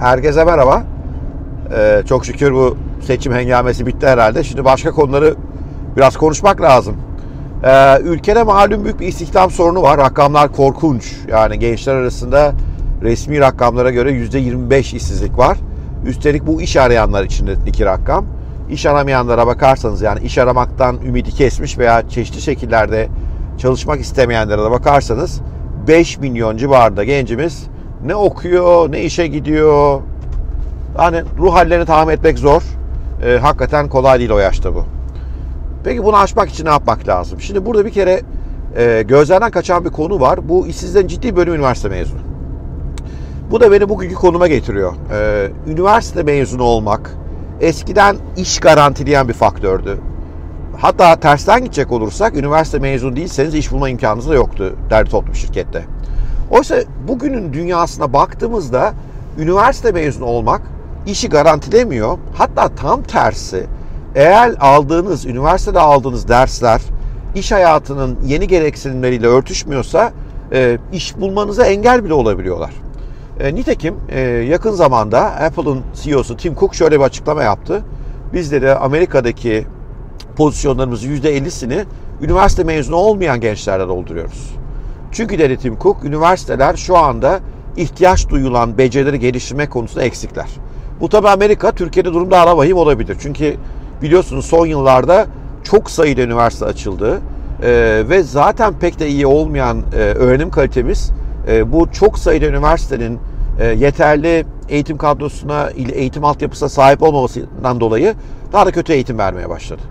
Herkese merhaba. Ee, çok şükür bu seçim hengamesi bitti herhalde. Şimdi başka konuları biraz konuşmak lazım. Ee, ülkede malum büyük bir istihdam sorunu var. Rakamlar korkunç. Yani gençler arasında resmi rakamlara göre %25 işsizlik var. Üstelik bu iş arayanlar içindeki rakam. İş aramayanlara bakarsanız yani iş aramaktan ümidi kesmiş veya çeşitli şekillerde çalışmak istemeyenlere de bakarsanız 5 milyon civarında gencimiz ne okuyor, ne işe gidiyor. Hani ruh hallerini tahmin etmek zor. E, hakikaten kolay değil o yaşta bu. Peki bunu aşmak için ne yapmak lazım? Şimdi burada bir kere e, gözlerden kaçan bir konu var. Bu işsizlerin ciddi bölüm üniversite mezunu. Bu da beni bugünkü konuma getiriyor. E, üniversite mezunu olmak eskiden iş garantileyen bir faktördü. Hatta tersten gidecek olursak üniversite mezunu değilseniz iş bulma imkanınız da yoktu derdi toplu şirkette. Oysa bugünün dünyasına baktığımızda üniversite mezunu olmak işi garantilemiyor. Hatta tam tersi eğer aldığınız, üniversitede aldığınız dersler iş hayatının yeni gereksinimleriyle örtüşmüyorsa e, iş bulmanıza engel bile olabiliyorlar. E, nitekim e, yakın zamanda Apple'ın CEO'su Tim Cook şöyle bir açıklama yaptı. Biz de Amerika'daki pozisyonlarımızın %50'sini üniversite mezunu olmayan gençlerle dolduruyoruz. Çünkü dedi Tim Cook, üniversiteler şu anda ihtiyaç duyulan becerileri geliştirmek konusunda eksikler. Bu tabi Amerika, Türkiye'de durum daha da vahim olabilir. Çünkü biliyorsunuz son yıllarda çok sayıda üniversite açıldı. Ee, ve zaten pek de iyi olmayan e, öğrenim kalitemiz e, bu çok sayıda üniversitenin e, yeterli eğitim kadrosuna, eğitim altyapısına sahip olmamasından dolayı daha da kötü eğitim vermeye başladı.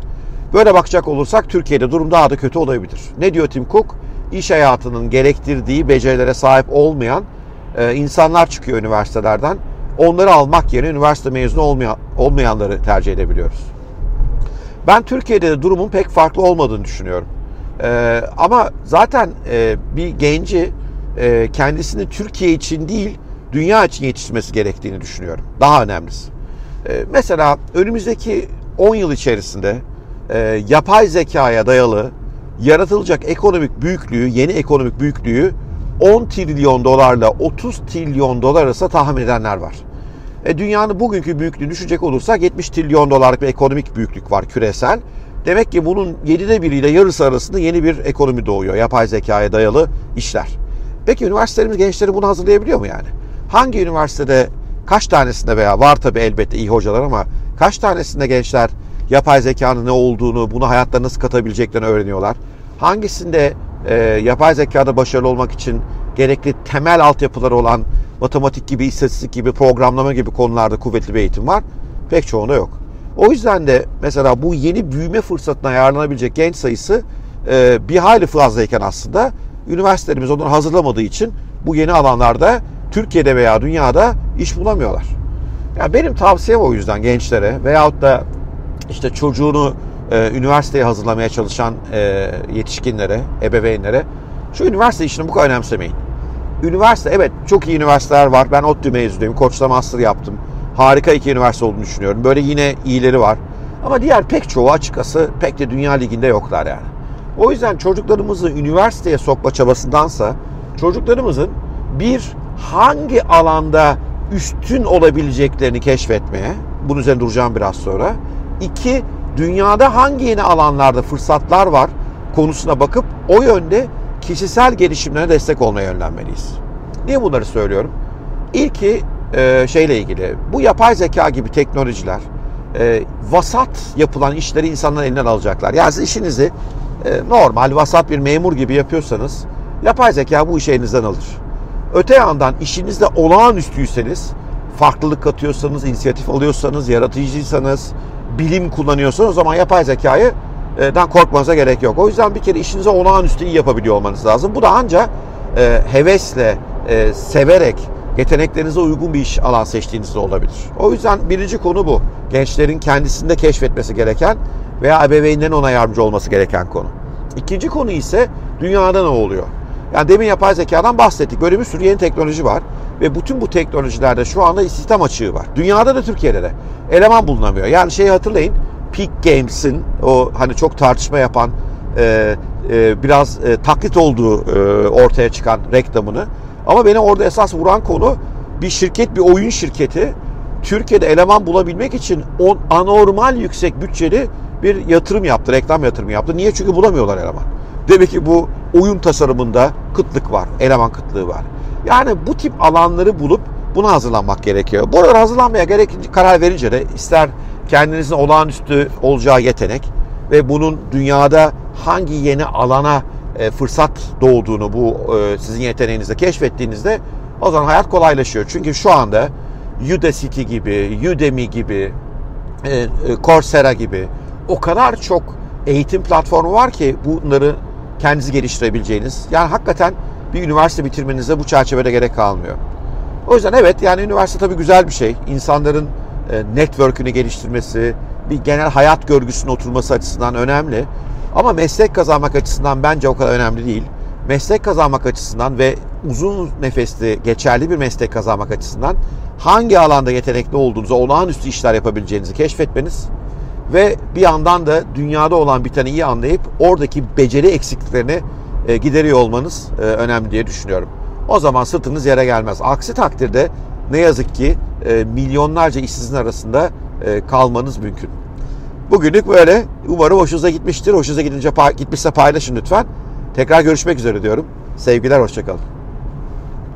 Böyle bakacak olursak Türkiye'de durum daha da kötü olabilir. Ne diyor Tim Cook? İş hayatının gerektirdiği becerilere sahip olmayan e, insanlar çıkıyor üniversitelerden. Onları almak yerine üniversite mezunu olmayan, olmayanları tercih edebiliyoruz. Ben Türkiye'de de durumun pek farklı olmadığını düşünüyorum. E, ama zaten e, bir genci kendisini Türkiye için değil, dünya için yetiştirmesi gerektiğini düşünüyorum. Daha önemlisi. Mesela önümüzdeki 10 yıl içerisinde yapay zekaya dayalı yaratılacak ekonomik büyüklüğü, yeni ekonomik büyüklüğü 10 trilyon dolarla 30 trilyon dolar arasında tahmin edenler var. E, dünyanın bugünkü büyüklüğünü düşecek olursak 70 trilyon dolarlık bir ekonomik büyüklük var küresel. Demek ki bunun 7'de biriyle yarısı arasında yeni bir ekonomi doğuyor. Yapay zekaya dayalı işler. Peki üniversitelerimiz gençleri bunu hazırlayabiliyor mu yani? Hangi üniversitede kaç tanesinde veya var tabi elbette iyi hocalar ama kaç tanesinde gençler yapay zekanın ne olduğunu, bunu hayatlarına nasıl katabileceklerini öğreniyorlar. Hangisinde e, yapay zekada başarılı olmak için gerekli temel altyapıları olan matematik gibi, istatistik gibi, programlama gibi konularda kuvvetli bir eğitim var. Pek çoğunda yok. O yüzden de mesela bu yeni büyüme fırsatına yararlanabilecek genç sayısı e, bir hayli fazlayken aslında üniversitelerimiz onları hazırlamadığı için bu yeni alanlarda Türkiye'de veya dünyada iş bulamıyorlar. Yani benim tavsiyem o yüzden gençlere veyahut da işte çocuğunu e, üniversiteye hazırlamaya çalışan e, yetişkinlere, ebeveynlere şu üniversite işini bu kadar önemsemeyin. Üniversite evet çok iyi üniversiteler var. Ben ODTÜ mezunuyum. Koç'ta master yaptım. Harika iki üniversite olduğunu düşünüyorum. Böyle yine iyileri var. Ama diğer pek çoğu açıkçası pek de dünya liginde yoklar yani. O yüzden çocuklarımızı üniversiteye sokma çabasındansa çocuklarımızın bir hangi alanda üstün olabileceklerini keşfetmeye, bunun üzerine duracağım biraz sonra. İki, dünyada hangi yeni alanlarda fırsatlar var konusuna bakıp o yönde kişisel gelişimlerine destek olmaya yönlenmeliyiz. Niye bunları söylüyorum? İlki e, şeyle ilgili, bu yapay zeka gibi teknolojiler e, vasat yapılan işleri insanların elinden alacaklar. Yani siz işinizi e, normal vasat bir memur gibi yapıyorsanız yapay zeka bu işi elinizden alır. Öte yandan işinizde olağanüstüyseniz, farklılık katıyorsanız, inisiyatif alıyorsanız, yaratıcıysanız, bilim kullanıyorsanız o zaman yapay zekayı dan korkmanıza gerek yok. O yüzden bir kere işinize olağanüstü iyi yapabiliyor olmanız lazım. Bu da ancak e, hevesle, e, severek, yeteneklerinize uygun bir iş alan seçtiğinizde olabilir. O yüzden birinci konu bu. Gençlerin kendisinde keşfetmesi gereken veya ebeveynlerin ona yardımcı olması gereken konu. İkinci konu ise dünyada ne oluyor? Yani demin yapay zekadan bahsettik. Böyle bir sürü yeni teknoloji var. Ve bütün bu teknolojilerde şu anda istihdam açığı var. Dünyada da Türkiye'de de. Eleman bulunamıyor. Yani şeyi hatırlayın. Peak Games'in o hani çok tartışma yapan e, e, biraz e, taklit olduğu e, ortaya çıkan reklamını. Ama beni orada esas vuran konu bir şirket, bir oyun şirketi Türkiye'de eleman bulabilmek için on, anormal yüksek bütçeli bir yatırım yaptı, reklam yatırımı yaptı. Niye? Çünkü bulamıyorlar eleman. Demek ki bu oyun tasarımında kıtlık var, eleman kıtlığı var. Yani bu tip alanları bulup buna hazırlanmak gerekiyor. Bu arada hazırlanmaya gerekince karar verince de ister kendinizin olağanüstü olacağı yetenek ve bunun dünyada hangi yeni alana e, fırsat doğduğunu bu e, sizin yeteneğinizde keşfettiğinizde o zaman hayat kolaylaşıyor. Çünkü şu anda Udacity gibi, Udemy gibi, e, Coursera gibi o kadar çok eğitim platformu var ki bunları kendinizi geliştirebileceğiniz. Yani hakikaten bir üniversite bitirmenize bu çerçevede gerek kalmıyor. O yüzden evet yani üniversite tabii güzel bir şey. İnsanların e, network'ünü geliştirmesi, bir genel hayat görgüsünün oturması açısından önemli. Ama meslek kazanmak açısından bence o kadar önemli değil. Meslek kazanmak açısından ve uzun nefesli, geçerli bir meslek kazanmak açısından hangi alanda yetenekli olduğunuzu, olağanüstü işler yapabileceğinizi keşfetmeniz ve bir yandan da dünyada olan biteni iyi anlayıp oradaki beceri eksikliklerini e, gideriyor olmanız e, önemli diye düşünüyorum. O zaman sırtınız yere gelmez. Aksi takdirde ne yazık ki e, milyonlarca işsizin arasında kalmanız mümkün. Bugünlük böyle. Umarım hoşunuza gitmiştir. Hoşunuza gidince gitmişse paylaşın lütfen. Tekrar görüşmek üzere diyorum. Sevgiler, hoşçakalın.